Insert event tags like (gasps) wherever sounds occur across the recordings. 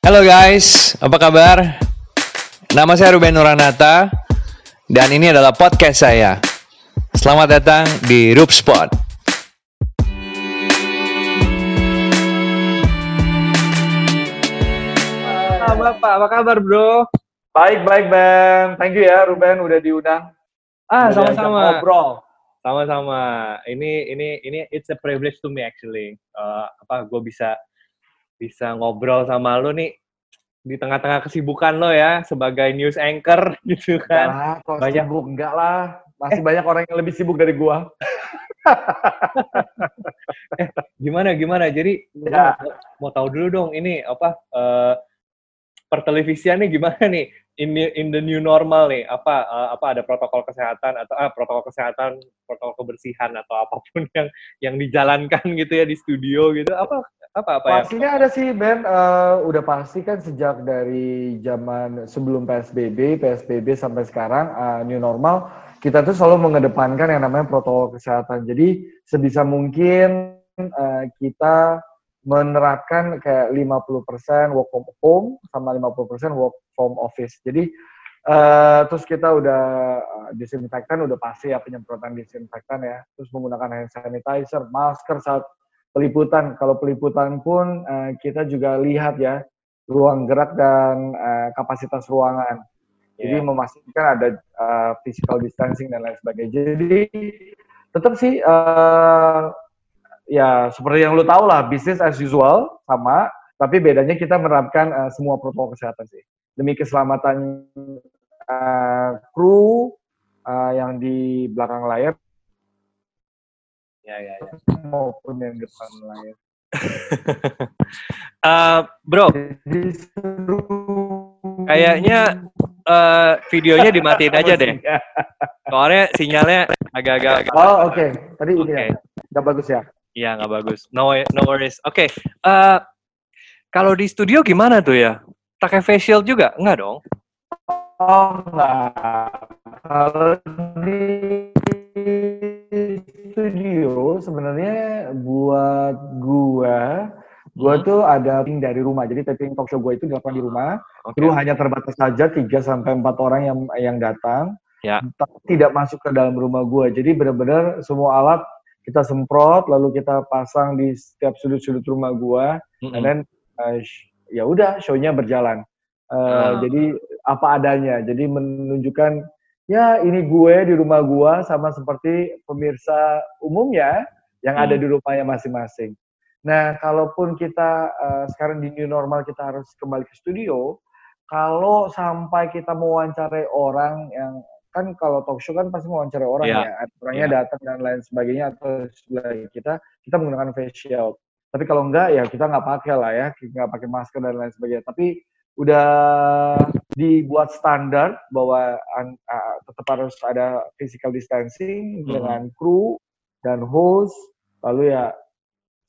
Halo guys, apa kabar? Nama saya Ruben Nuranata dan ini adalah podcast saya. Selamat datang di Roop Spot. Halo Pak, apa kabar bro? Baik, baik Ben. Thank you ya Ruben udah diundang. Ah, sama-sama. Ngobrol. Sama-sama. Ini ini ini it's a privilege to me actually. Eh, apa gue bisa bisa ngobrol sama lo nih di tengah-tengah kesibukan lo ya sebagai news anchor (laughs) gitu kan. Ah, kok Banyak. sibuk enggak lah. Masih banyak orang yang lebih sibuk dari gua. (laughs) Gimana gimana? Jadi Ya. mau, mau tahu dulu dong ini apa eh pertelevisian nih gimana nih in in the new normal nih apa eh, apa ada protokol kesehatan atau ah, protokol kesehatan protokol kebersihan atau apa pun (laughs) yang yang dijalankan (laughs) gitu ya di studio gitu apa apa apa ya Pastinya ada sih Ben. Eh, udah pasti kan sejak dari zaman sebelum PSBB, PSBB sampai sekarang eh, new normal, kita tuh selalu mengedepankan yang namanya protokol kesehatan. Jadi sebisa mungkin eh, kita menerapkan kayak 50% work from home sama 50% work from office. Jadi eh, terus kita udah eh, disinfektan udah pasti ya penyemprotan disinfektan ya. Terus menggunakan hand sanitizer, masker saat peliputan. Kalau peliputan pun eh, kita juga lihat ya ruang gerak dan eh, kapasitas ruangan. Jadi Iya. memastikan ada eh, physical distancing dan lain sebagainya. Jadi tetap sih eh, ya seperti yang lu tahu lah bisnis as usual sama, tapi bedanya kita menerapkan eh, semua protokol kesehatan sih demi keselamatan eh, kru eh, yang di belakang layar ya ya ya maupun yang di depan layar. (laughs) Eh, bro. Kayaknya, eh, videonya dimatiin aja deh (laughs) soalnya sinyalnya agak-agak Oh oke, tadi ini Oke. ya, nggak bagus ya. Iya nggak bagus. No no worries. Oke. eh, kalau di studio gimana tuh ya? Pakai face shield juga? Enggak dong. Oh enggak. Kalau di studio sebenarnya buat gua, gua Hmm. tuh ada taping dari rumah. Jadi taping talk show gua itu dilakukan di rumah. Oke. Kru hanya terbatas saja 3 sampai 4 orang yang yang datang. Ya. Tapi tidak masuk ke dalam rumah gua. Jadi benar-benar semua alat kita semprot lalu kita pasang di setiap sudut-sudut rumah gua. And then uh, ya udah show-nya berjalan. Uh, Ah. Jadi apa adanya. Jadi menunjukkan ya ini gue di rumah gua sama seperti pemirsa umumnya yang ada Hmm. di rumahnya masing-masing. Nah, kalaupun kita uh, sekarang di new normal kita harus kembali ke studio, kalau sampai kita mewawancarai orang yang kan kalau talk show kan pasti mewawancarai orang Iya. ya, orangnya Iya. datang dan lain sebagainya atau sebelah kita, kita menggunakan face shield. Tapi kalau enggak ya kita nggak pakai lah ya, nggak pakai masker dan lain sebagainya. Tapi udah dibuat standar bahwa uh, tetap harus ada physical distancing Hmm. dengan kru dan host. Lalu ya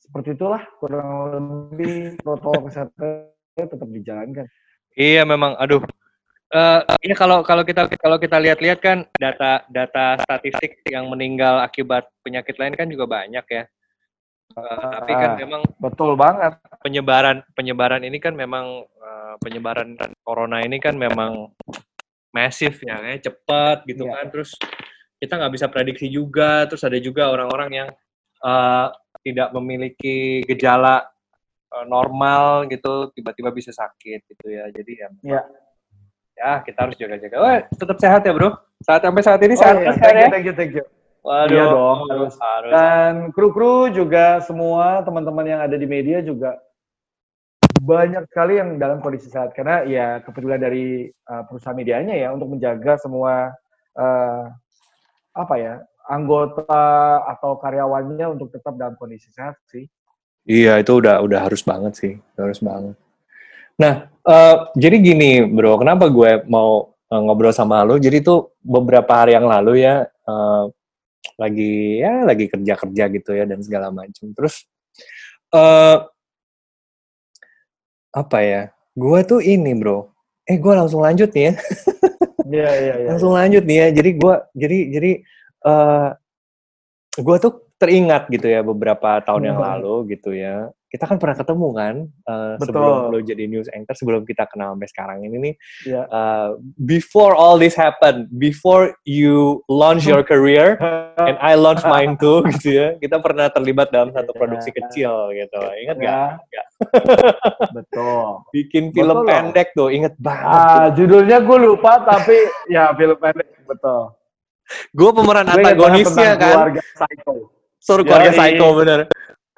seperti itulah kurang lebih protokol kesehatan tetap dijalankan. Iya memang. Aduh. Eh ya kalau kalau kita kalau kita lihat-lihat kan data data statistik yang meninggal akibat penyakit lain kan juga banyak ya. Eh, tapi kan Ah. memang Betul banget. penyebaran penyebaran ini kan memang eh, penyebaran corona ini kan memang masif ya, kayak cepat gitu Iya. kan. Terus kita nggak bisa prediksi juga. Terus ada juga orang-orang yang eh, tidak memiliki gejala normal gitu, tiba-tiba bisa sakit gitu ya. Jadi ya, Iya. Ya kita harus jaga-jaga. Wah, tetap sehat ya bro. Saat sampai saat ini Oh, sehat iya. Thank ya? you, thank you, thank you. Waduh, Iya dong, harus. harus. Dan kru-kru juga semua teman-teman yang ada di media juga banyak sekali yang dalam kondisi sehat karena ya kepedulian dari uh, perusahaan medianya ya untuk menjaga semua uh, apa ya anggota atau karyawannya untuk tetap dalam kondisi sehat sih. Iya, itu udah udah harus banget sih, harus banget. Nah, eh, jadi gini, bro, kenapa gue mau eh, ngobrol sama lo? Jadi tuh beberapa hari yang lalu ya, eh, lagi ya lagi kerja kerja gitu ya dan segala macam. Terus eh apa ya? Gue tuh ini, bro. Eh, gue langsung lanjut nih ya. Iya iya iya. (laughs) langsung lanjut nih ya. Jadi gue jadi jadi eh gue tuh teringat gitu ya beberapa tahun yang Hmm. lalu gitu ya. Kita kan pernah ketemu kan uh, Betul. sebelum lo jadi news anchor, sebelum kita kenal sampai sekarang ini nih. Ya. Uh, before all this happen, before you launch your career, (laughs) and I launch mine too (laughs) gitu ya. Kita pernah terlibat dalam satu produksi Ya. kecil gitu. Ingat nggak? Ya. Nggak. (laughs) Betul. Bikin film Betul loh. pendek tuh, inget banget. Ah, judulnya gue lupa tapi ya film pendek betul. Gue pemeran antagonisnya kan. Keluarga Psycho. Suruh keluarga psycho bener.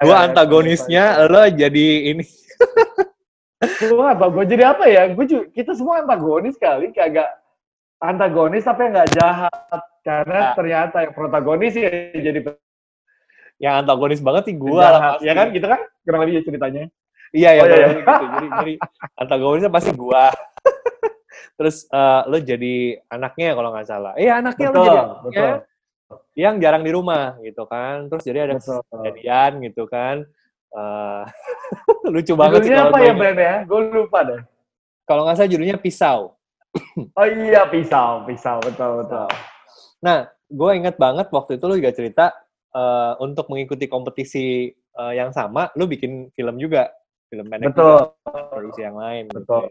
Gue Ya, antagonisnya, lo jadi ini. Gue tau gue jadi apa ya? Gue juga, kita semua antagonis kali, kagak antagonis tapi nggak jahat karena Nah. ternyata yang protagonis ya jadi Yang antagonis banget sih gue lah pasti. ya kan? Gitu kan? Kurang lebih ceritanya. Iya, ya, Oh, iya, iya. gitu. Jadi, jadi antagonisnya pasti gua. (laughs) Terus eh, lo jadi anaknya kalau nggak salah. Iya anaknya lo Betul, jadi anaknya betul. Yang jarang di rumah gitu kan. Terus jadi ada Betul. kejadian gitu kan. Eh, (laughs) lucu banget sih Judulnya kalau apa ya. Ben ya? Gue lupa deh. Kalau nggak salah judulnya pisau. (clears throat) Oh iya pisau, pisau betul betul. Nah, gue inget banget waktu itu lo juga cerita eh, untuk mengikuti kompetisi eh, yang sama, lo bikin film juga, film pendek Betul. juga, produksi yang lain. Betul.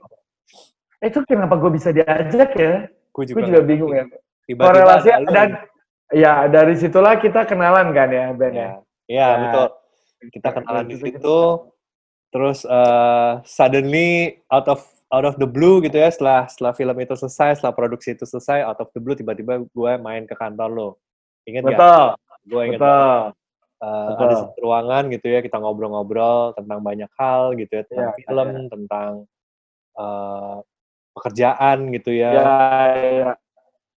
Eh, Itu kenapa gue bisa diajak ya? Gue Gue juga bingung ya. Tiba-tiba Korelasi ada dan ya dari situlah kita kenalan kan ya Ben ya. Ya, ya Ya. betul. Kita Ya, kenalan di situ, terus eh, suddenly out of out of the blue gitu ya, setelah setelah film itu selesai, setelah produksi itu selesai, out of the blue tiba-tiba gue main ke kantor lo. Ingat nggak? Betul. Gue ingat. Betul. Eh, betul. ada satu ruangan gitu ya, kita ngobrol-ngobrol tentang banyak hal gitu ya, tentang Ya, film, tentang eh, pekerjaan gitu ya. Ya, ya.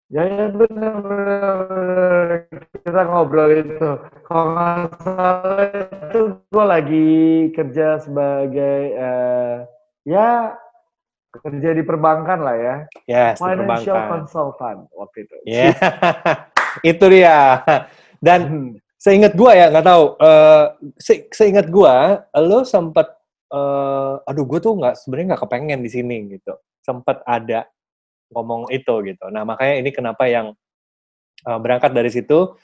Ya, ya benar, benar. Kita ngobrol itu. Kalau nggak salah itu gue lagi kerja sebagai eh, ya kerja di perbankan lah ya. Yes, Financial consultant waktu itu. Ya, (laughs) itu dia. Dan Hmm. seingat gua ya nggak tahu eh se seingat gua lo sempat eh aduh gua tuh nggak sebenarnya nggak kepengen di sini gitu sempat ada ngomong itu gitu nah makanya ini kenapa yang eh, berangkat dari situ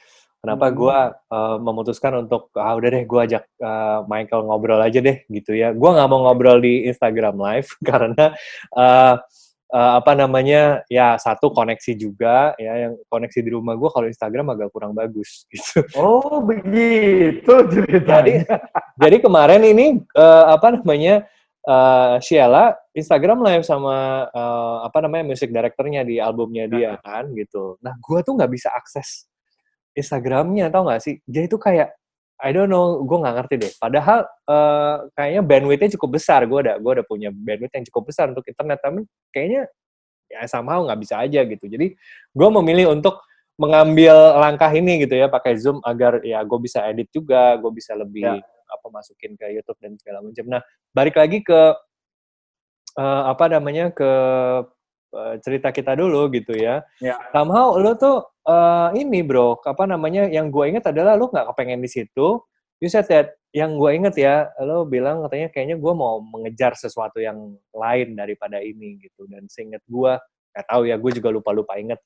kenapa Hmm. gua eh, memutuskan untuk ah udah deh gua ajak eh, Michael ngobrol aja deh gitu ya gua nggak mau ngobrol di Instagram live (laughs) karena eh eh, apa namanya ya satu koneksi juga ya yang koneksi di rumah gua kalau Instagram agak kurang bagus (laughs) gitu Oh begitu ceritanya. jadi jadi kemarin ini eh, apa namanya eh, Sheila Instagram live sama eh, apa namanya music directornya di albumnya dia kan gitu. Nah gua tuh nggak bisa akses Instagramnya tau nggak sih? Jadi itu kayak I don't know, gue nggak ngerti deh. Padahal eh, kayaknya bandwidthnya cukup besar. Gue udah gue udah punya bandwidth yang cukup besar untuk internet, tapi kayaknya ya somehow nggak bisa aja gitu. Jadi gue memilih untuk mengambil langkah ini gitu ya pakai Zoom agar ya gue bisa edit juga, gue bisa lebih Ya. Apa masukin ke YouTube dan segala macam. Nah balik lagi ke eh, apa namanya ke eh, cerita kita dulu gitu ya. Ya. Somehow lo tuh eh, ini bro, apa namanya yang gue inget adalah lo nggak kepengen di situ. You said that yang gue inget ya, lo bilang katanya kayaknya gue mau mengejar sesuatu yang lain daripada ini gitu. Dan seinget gue, nggak tahu ya, gue juga lupa-lupa inget.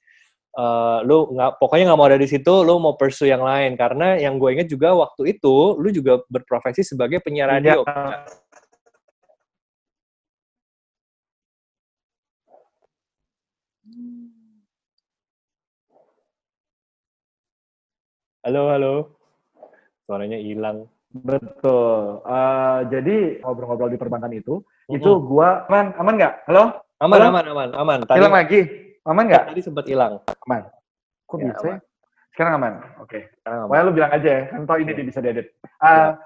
Eh, lo nggak, pokoknya nggak mau ada di situ, lo mau pursue yang lain karena yang gue inget juga waktu itu lo juga berprofesi sebagai penyiar radio. Iya. Halo, halo. Suaranya hilang. Betul. Eh, jadi ngobrol-ngobrol di perbankan itu, Mm-mm. itu gua aman, aman nggak? Halo? Aman, Halo? aman, aman, aman. Tadi, Hilang lagi? Aman nggak? tadi sempat hilang. Kok Ya, bisa? aman. ya? Sekarang aman. Oke. Sekarang aman. Pokoknya lu bilang aja ya, kan tau ini bisa diedit. Ah,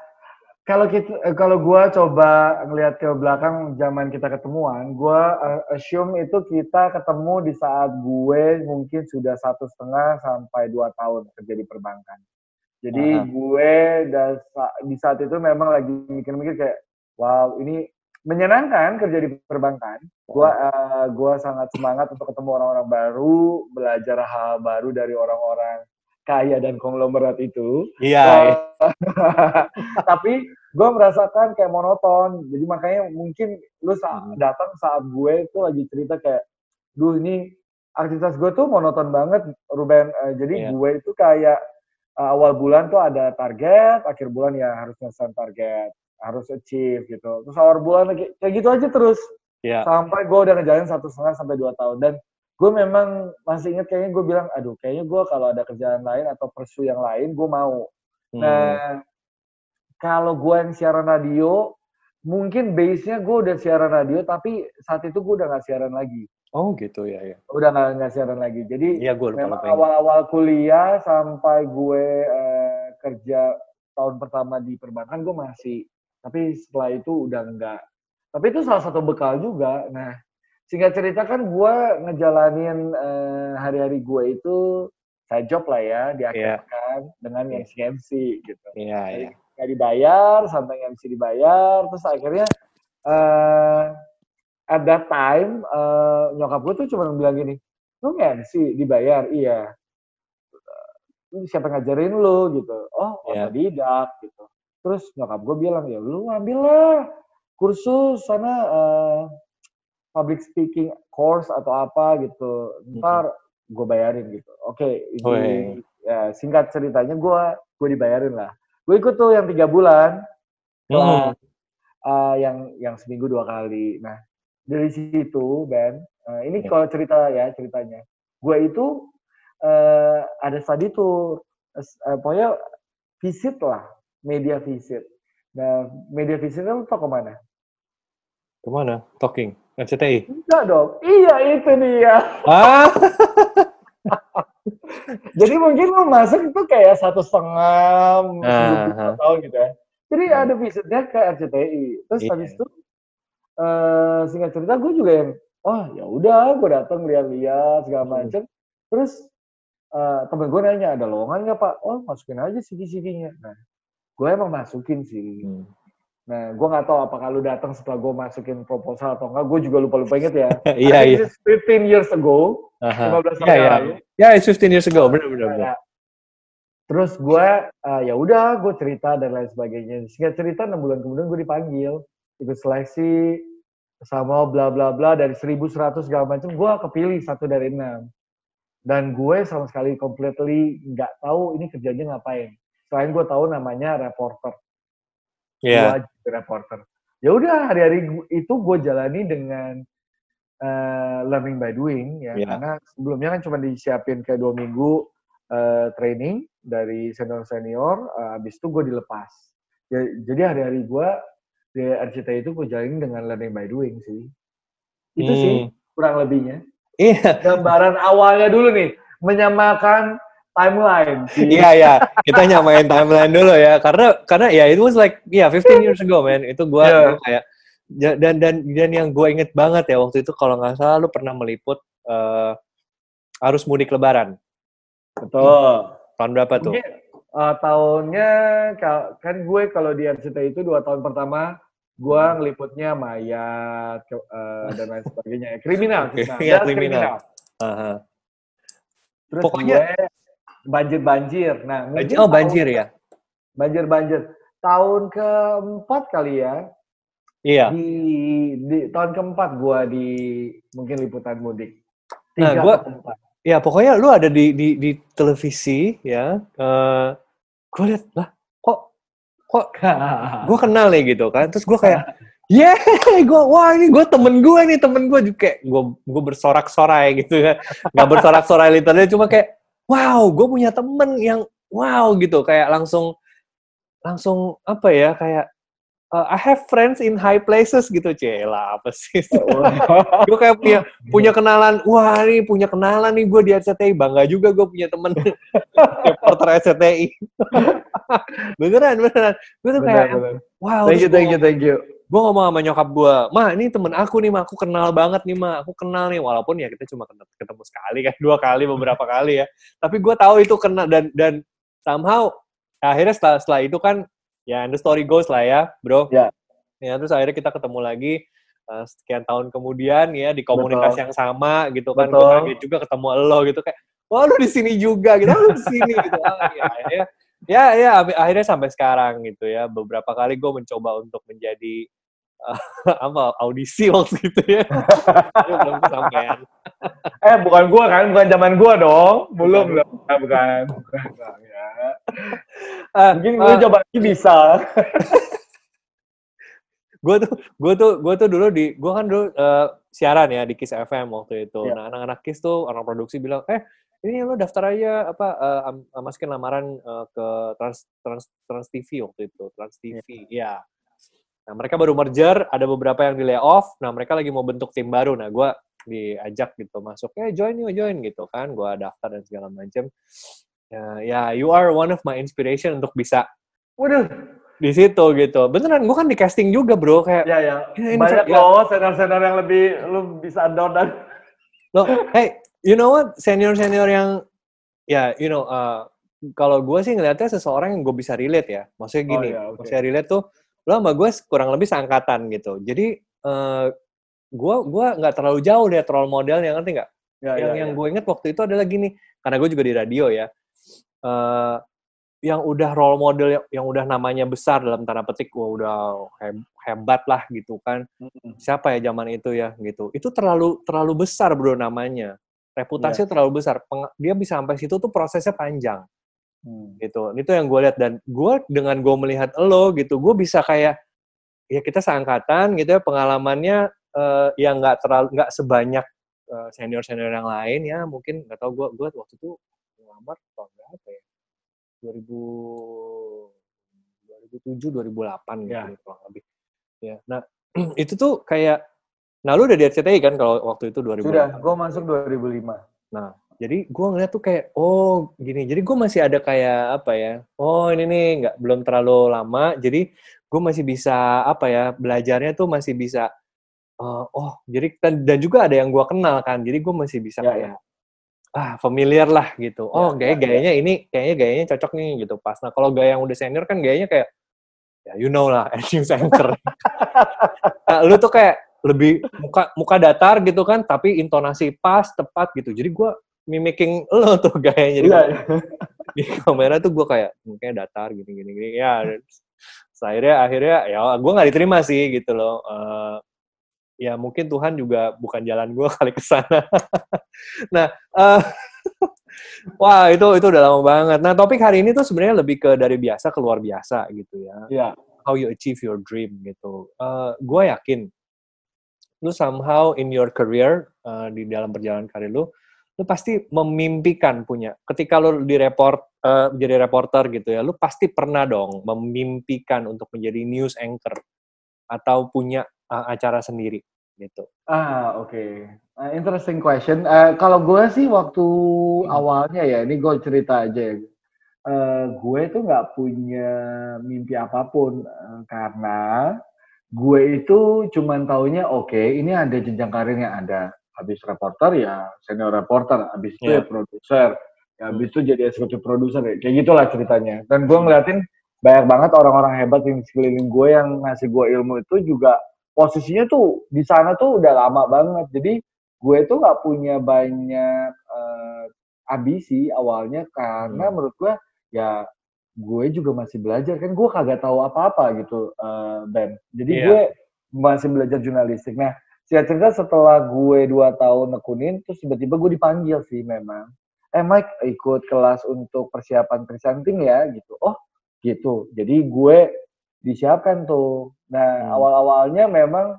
kalau kita, eh, kalau gua coba ngelihat ke belakang zaman kita ketemuan, gua eh, assume itu kita ketemu di saat gue mungkin sudah satu setengah sampai dua tahun kerja di perbankan. Jadi Aha. gue dan sa- di saat itu memang lagi mikir-mikir kayak, wow ini menyenangkan kerja di perbankan. Gua eh, gua sangat semangat untuk ketemu orang-orang baru, belajar hal baru dari orang-orang kaya dan konglomerat itu. Iya, iya. (laughs) tapi gue merasakan kayak monoton. Jadi makanya mungkin lu sa- Hmm. datang saat gue itu lagi cerita kayak, duh ini aktivitas gue tuh monoton banget, Ruben. Eh, jadi Iya. gue itu kayak uh, awal bulan tuh ada target, akhir bulan ya harus nyelesain target, harus achieve gitu. Terus awal bulan lagi kayak gitu aja terus. Iya. Sampai gue udah ngejalanin satu setengah sampai dua tahun dan gue memang masih inget kayaknya gue bilang, aduh kayaknya gue kalau ada kerjaan lain atau persu yang lain gue mau. Hmm. Nah, kalau gue yang siaran radio, mungkin base-nya gue udah siaran radio, tapi saat itu gue udah nggak siaran lagi. Oh gitu ya ya. Udah nggak nggak siaran lagi. Jadi Iya gue lupa memang awal-awal kuliah sampai gue eh, kerja tahun pertama di perbankan gue masih. Tapi setelah itu udah enggak. Tapi itu salah satu bekal juga. Nah, singkat cerita kan gue ngejalanin eh, hari-hari gue itu side job lah ya, diakhirkan dengan yang MC gitu. Iya iya. nggak dibayar sampai MC dibayar terus akhirnya eh at that time eh, nyokap gue tuh cuma bilang gini lu MC dibayar? Iya. Lu siapa ngajarin lu? Gitu. Oh Iya. otodidak gitu. Terus nyokap gue bilang ya lu ambil lah kursus sana eh, public speaking course atau apa gitu ntar gue bayarin gitu oke ini Weh. ya singkat ceritanya gue gue dibayarin lah gue ikut tuh yang tiga bulan Hmm. uh, yang yang seminggu dua kali. Nah dari situ Ben, uh, ini Ya. kalau cerita ya ceritanya, gue itu uh, ada study tour, uh, pokoknya visit lah, media visit. Nah media visit lu tau ke mana? Ke mana? Talking. RCTI. Enggak dong, iya itu dia. Ah. (laughs) Jadi mungkin lu masuk itu kayak satu setengah Aha. tahun gitu ya. Jadi Hmm. ada visitnya ke RCTI. Terus Iya. habis itu eh singkat cerita gue juga yang oh ya udah gue datang lihat-lihat segala Hmm. macam. Terus eh temen gue nanya ada lowongan nggak pak? Oh masukin aja CV-CV-nya. Nah gue emang masukin sih. Hmm. Nah gue nggak tahu apakah lu datang setelah gue masukin proposal atau enggak. Gue juga lupa-lupa (laughs) inget ya. Iya iya. this is 15 years ago. Aha. 15 tahun Iya yang iya. lalu. Ya, it's 15 years ago. Benar benar benar. Nah, terus gue eh, ya udah gue cerita dan lain sebagainya. Singkat cerita enam bulan kemudian gue dipanggil ikut seleksi sama bla bla bla dari 1100 segala macam gue kepilih satu dari enam dan gue sama sekali completely nggak tahu ini kerjanya ngapain selain gue tahu namanya reporter Iya. Gua jadi reporter ya udah hari-hari itu gue jalani dengan eh, learning by doing ya Iya. karena sebelumnya kan cuma disiapin kayak dua minggu eh, training dari senior senior habis itu gue dilepas Ya, jadi hari-hari gue di RCTI itu gue jalani dengan learning by doing sih itu sih Hmm. kurang lebihnya Iya. gambaran awalnya dulu nih menyamakan timeline. Iya ya, kita nyamain timeline dulu ya, karena karena ya it was like ya 15 years ago man, itu gua, Yeah. gua kayak dan dan dan yang gue inget banget ya waktu itu kalau nggak salah lu pernah meliput eh, arus mudik lebaran betul tahun berapa tuh? Mungkin uh, tahunnya ka- kan gue kalau di RCTI itu dua tahun pertama gue Hmm. ngeliputnya mayat ke- uh, dan lain sebagainya kriminal Oke, (laughs) kriminal. iya, Jelas kriminal. Aha. terus Pokoknya- gue banjir banjir nah mungkin Oh tahun- banjir ya? banjir banjir tahun keempat kali ya. Iya. di, di tahun keempat gue di mungkin liputan mudik. Nah, tiga gua- atau keempat. Ya pokoknya lu ada di di, di televisi ya. eh gue liat lah kok kok (laughs) gue kenal nih gitu kan. Terus gue kayak yeah (laughs) gue wah ini gue temen gue nih temen gue juga kayak gue gue bersorak-sorai gitu kan. Nggak bersorak-sorai literally cuma kayak wow gue punya temen yang wow gitu. Kayak langsung langsung apa ya kayak uh, I have friends in high places gitu. Cela apa sih? (laughs) Gue kayak punya punya kenalan wah nih punya kenalan nih gue di RCTI bangga juga gue punya temen. (laughs) Reporter RCTI (laughs) beneran beneran. Gue tuh kayak wow thank you thank you thank you. Gue ngomong sama nyokap gue, ma ini temen aku nih, ma. Aku kenal banget nih, ma. Aku kenal nih, walaupun ya kita cuma ketemu, sekali kan, dua kali, beberapa kali ya, tapi gue tahu itu kenal dan dan somehow akhirnya setelah setelah itu kan ya the story goes lah ya, bro. Ya. Ya terus akhirnya kita ketemu lagi eh, sekian tahun kemudian ya di komunitas Betul. yang sama gitu kan, gue kaget juga ketemu lo gitu kayak, wah lu di sini juga gitu, "Ah, lu di sini gitu, ah, ya, akhirnya ya ya akhirnya sampai sekarang gitu ya beberapa kali gue mencoba untuk menjadi (laughs) apa audisi waktu itu ya belum kesampaian (laughs) Eh bukan gua kan, bukan zaman gua dong. Belum. Ah, bukan. bukan. bukan, ya. Ah, Mungkin gue coba lagi bisa. (laughs) gue tuh gue tuh gue tuh dulu di gue kan dulu eh, siaran ya di Kiss FM waktu itu. Iya. Nah anak-anak Kiss tuh orang produksi bilang eh ini lo daftar aja apa eh, am- masukin lamaran eh, ke Trans Trans Trans TV waktu itu Trans TV ya. Nah mereka baru merger ada beberapa yang di layoff. Nah mereka lagi mau bentuk tim baru. Nah gue diajak gitu masuk eh join yuk join gitu kan gue daftar dan segala macam ya, ya you are one of my inspiration untuk bisa Waduh, di situ gitu beneran gue kan di casting juga bro kayak ya ya. Ini- ini Banyak ya. loh senior-senior yang lebih lu bisa down dan Loh, hey, you know what? Senior-senior yang, ya, you know, uh, kalau gue sih ngeliatnya seseorang yang gue bisa relate ya. Maksudnya gini, Oh, iya, oke. maksudnya relate tuh, lo sama gue kurang lebih seangkatan gitu. Jadi, uh, gue gua nggak terlalu jauh deh role modelnya, ngerti nggak? ya, yang yang gue inget waktu itu adalah gini, karena gue juga di radio ya, uh, yang udah role model yang, yang udah namanya besar dalam tanda petik, wah udah heb- hebat lah gitu kan siapa ya zaman itu ya gitu itu terlalu terlalu besar bro namanya reputasinya terlalu besar. Peng- dia bisa sampai situ tuh prosesnya panjang. Hmm. gitu. Itu yang gue lihat. Dan gue dengan gue melihat lo gitu gue bisa kayak ya kita seangkatan gitu ya pengalamannya eh, yang nggak terlalu nggak sebanyak senior senior yang lain ya. Mungkin nggak tahu gue gue waktu itu ngelamar tahun berapa ya? 2000 2007 2008 gitu Ya. kurang lebih. Ya. Nah (clears throat) itu tuh kayak nah lu udah di RCTI kan kalau waktu itu 2008 Sudah, gue masuk 2005. jadi gue ngeliat tuh kayak oh gini. Jadi gue masih ada kayak apa ya oh ini nih nggak belum terlalu lama. Jadi gue masih bisa apa ya belajarnya tuh masih bisa eh, oh jadi dan, dan juga ada yang gue kenal kan. Jadi gue masih bisa Ya, kayak ah familiar lah gitu. Oh Ya, gaya ya, gayanya ini kayaknya gayanya cocok nih gitu. Pas. Nah kalau gaya yang udah senior kan gayanya kayak ya you know lah (laughs) news anchor (laughs) nah, lu tuh kayak lebih muka muka datar gitu kan tapi intonasi pas tepat gitu. Jadi gue mimicking lo (laughs) tuh gayanya jadi Iya, (laughs) di kamera tuh gue kayak mungkin datar gini gini gini. Ya akhirnya akhirnya ya gue nggak diterima sih gitu loh. Eh, ya mungkin Tuhan juga bukan jalan gue (laughs) kali ke sana. Nah eh, wah itu itu udah lama banget. Nah topik hari ini tuh sebenarnya lebih ke dari biasa ke luar biasa gitu ya. Iya. how you achieve your dream gitu. Uh, gue yakin lu somehow in your career uh, di dalam perjalanan karir lu, lu pasti memimpikan punya. Ketika lu di report uh, jadi reporter gitu ya, lu pasti pernah dong memimpikan untuk menjadi news anchor atau punya uh, acara sendiri gitu. Ah, oke. Uh, interesting question. Eh, kalau gue sih waktu awalnya ya, ini gue cerita aja ya. Eh, gue tuh nggak punya mimpi apa pun eh, karena gue itu cuman taunya oke, ini ada jenjang karirnya ada. Habis reporter ya senior reporter, habis itu Iya. ya produser, ya habis itu jadi eksekutif produser ya. Kayak gitulah ceritanya. Dan gue ngeliatin banyak banget orang-orang hebat yang di sekeliling gue yang ngasih gue ilmu itu juga posisinya tuh di sana tuh udah lama banget. Jadi gue tuh nggak punya banyak eh, ambisi awalnya karena Hmm. menurut gue ya gue juga masih belajar kan gue kagak tahu apa-apa gitu eh, Ben. Jadi Iya. gue masih belajar jurnalistik. Nah, singkat cerita setelah gue dua tahun nekunin, terus tiba-tiba gue dipanggil sih memang. Eh Mike ikut kelas untuk persiapan presenting ya gitu. Oh gitu. Jadi gue disiapkan tuh. Nah Hmm. awal-awalnya memang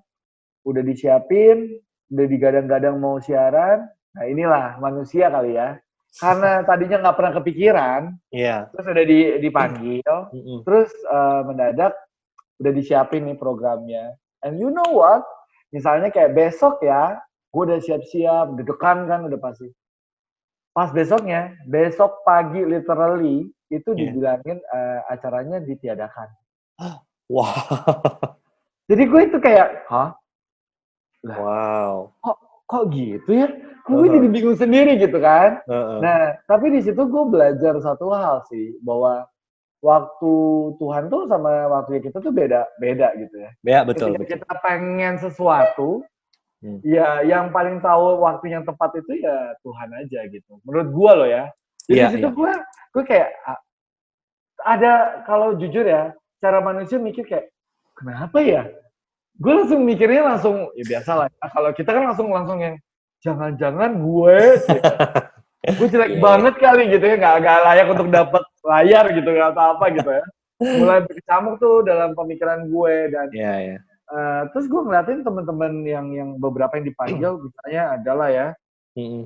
udah disiapin, udah digadang-gadang mau siaran. Nah inilah manusia kali ya. Karena tadinya nggak pernah kepikiran, Iya. terus udah di- dipanggil, Mm-mm. terus eh, mendadak udah disiapin nih programnya. And you know what? Misalnya kayak besok ya, gue udah siap-siap, deg-degan kan udah pasti. Pas besoknya, besok pagi literally itu Iya. dibilangin eh, acaranya ditiadakan. Wah. Jadi gue itu kayak, hah? Wow. Kok gitu ya? Gue Uh-huh. jadi bingung sendiri gitu kan. Heeh. Nah, tapi di situ gue belajar satu hal sih, bahwa waktu Tuhan tuh sama waktu kita tuh beda beda gitu ya. Ya betul Ketika betul. kita pengen sesuatu, Hmm. ya yang paling tahu waktu yang tepat itu ya Tuhan aja gitu. Menurut gue loh ya. Jadi Iya, di situ iya. gue gue kayak ada kalau jujur ya, cara manusia mikir kayak kenapa ya? Gue langsung mikirnya langsung ya biasa lah. ya. Kalau kita kan langsung langsung yang jangan-jangan gue (laughs) gue jelek Iya, banget kali gitu ya, nggak nggak layak untuk dapat layar gitu atau apa gitu ya. Mulai (laughs) berkecamuk tuh dalam pemikiran gue dan Iya, iya. eh, terus gue ngeliatin teman-teman yang yang beberapa yang dipanggil (clears throat) misalnya adalah ya Mm-mm.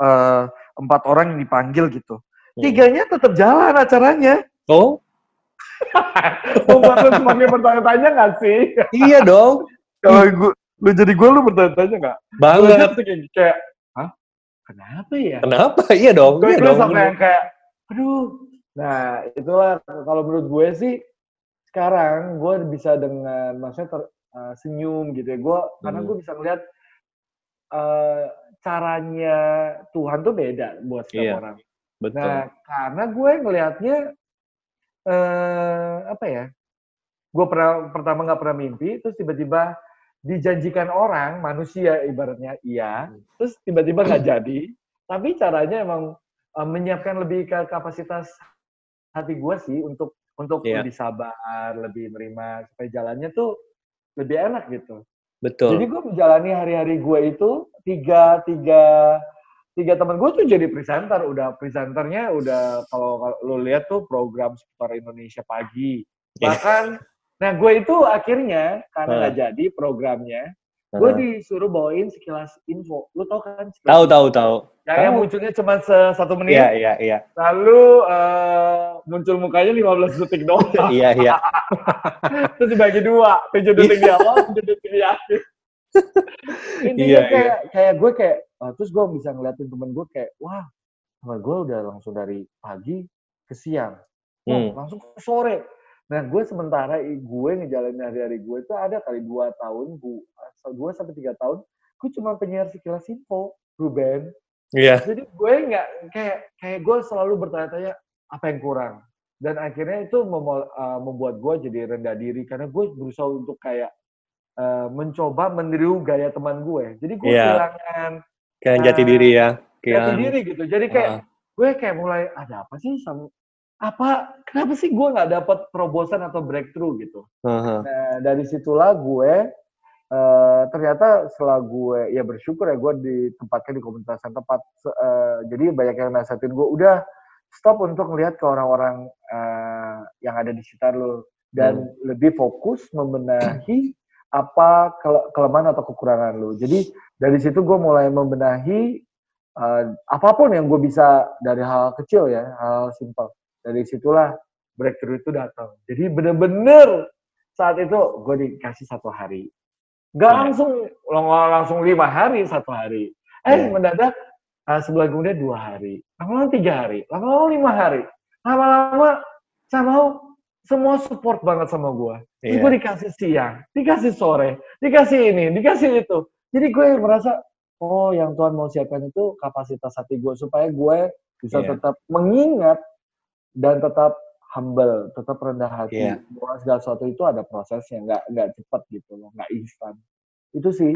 eh, empat orang yang dipanggil gitu. Mm. Tiganya tetap jalan acaranya. Oh, Membuat lu semakin bertanya-tanya nggak sih? iya dong. Kalau gue, lu jadi gue lu bertanya-tanya nggak? Banget. kayak, kayak, hah? Kenapa ya? Kenapa? Iya dong. Gue Iya dong. sampai yang kayak, aduh. Nah, itulah kalau menurut gue sih sekarang gue bisa dengan maksudnya ter, eh, senyum gitu ya. Gue karena Hmm. gue bisa ngeliat eh, caranya Tuhan tuh beda buat setiap Iya, orang. Betul. Nah, karena gue ngelihatnya eh apa ya? Gue pernah pertama nggak pernah mimpi, terus tiba-tiba dijanjikan orang manusia ibaratnya iya, Hmm. terus tiba-tiba nggak jadi. Tapi caranya emang eh, menyiapkan lebih ke kapasitas hati gue sih untuk untuk Iya. lebih sabar, lebih menerima supaya jalannya tuh lebih enak gitu. Betul. Jadi gue menjalani hari-hari gue itu tiga tiga tiga teman gue tuh jadi presenter, udah presenternya udah kalau lo lihat tuh program seputar Indonesia pagi. Iya. Bahkan, nah gue itu akhirnya karena nggak jadi programnya, gue Heeh. disuruh bawain sekilas info. Lo tau kan? Tahu tahu tahu. Yang, munculnya cuma se- satu menit, Iya iya iya. lalu eh, muncul mukanya 15 detik doang. (laughs) Iya iya. (laughs) Terus dibagi dua, tujuh detik di awal, tujuh detik di akhir. (laughs) Intinya Iya, kayak kayak gue kayak, ah, terus gue bisa ngeliatin temen gue kayak, wah, temen gue udah langsung dari pagi ke siang, wah, Hmm. langsung ke sore. Nah, gue sementara gue ngejalanin hari-hari gue itu ada kali dua tahun, gue, dua sampai tiga tahun, gue cuma penyiar sekilas info, Ruben. Iya. Jadi gue nggak kayak kayak gue selalu bertanya-tanya apa yang kurang. Dan akhirnya itu memol- uh, membuat gue jadi rendah diri karena gue berusaha untuk kayak uh, mencoba meniru gaya teman gue. Jadi gue Iya. kehilangan Kayak jati diri ya. jati Kayak diri gitu. Jadi kayak Ah. gue kayak mulai ada apa sih sama apa kenapa sih gue nggak dapat terobosan atau breakthrough gitu. Heeh. Nah, dari situlah gue eh, ternyata setelah gue ya bersyukur ya gue ditempatkan di komunitas yang tepat. Eh, jadi banyak yang nasihatin gue udah stop untuk melihat ke orang-orang eh, yang ada di sekitar lo dan lebih fokus membenahi apa kele- kelemahan atau kekurangan lo. Jadi dari situ gue mulai membenahi eh, apa pun yang gue bisa dari hal kecil ya, hal simpel. Dari situlah breakthrough itu datang. Jadi bener-bener saat itu gue dikasih satu hari. Gak Iya. langsung lang- langsung lima hari satu hari. Eh Iya. mendadak uh, sebulan kemudian dua hari, lama-lama tiga hari, lama-lama lima hari, lama-lama saya mau semua support banget sama gue. Terus Iya. gue dikasih siang, dikasih sore, dikasih ini, dikasih itu. Jadi gue merasa, oh yang Tuhan mau siapkan itu kapasitas hati gue supaya gue bisa Iya. tetap mengingat dan tetap humble, tetap rendah hati. Iya. Bahwa segala sesuatu itu ada prosesnya, nggak nggak cepat gitu loh, nggak instan. Itu sih.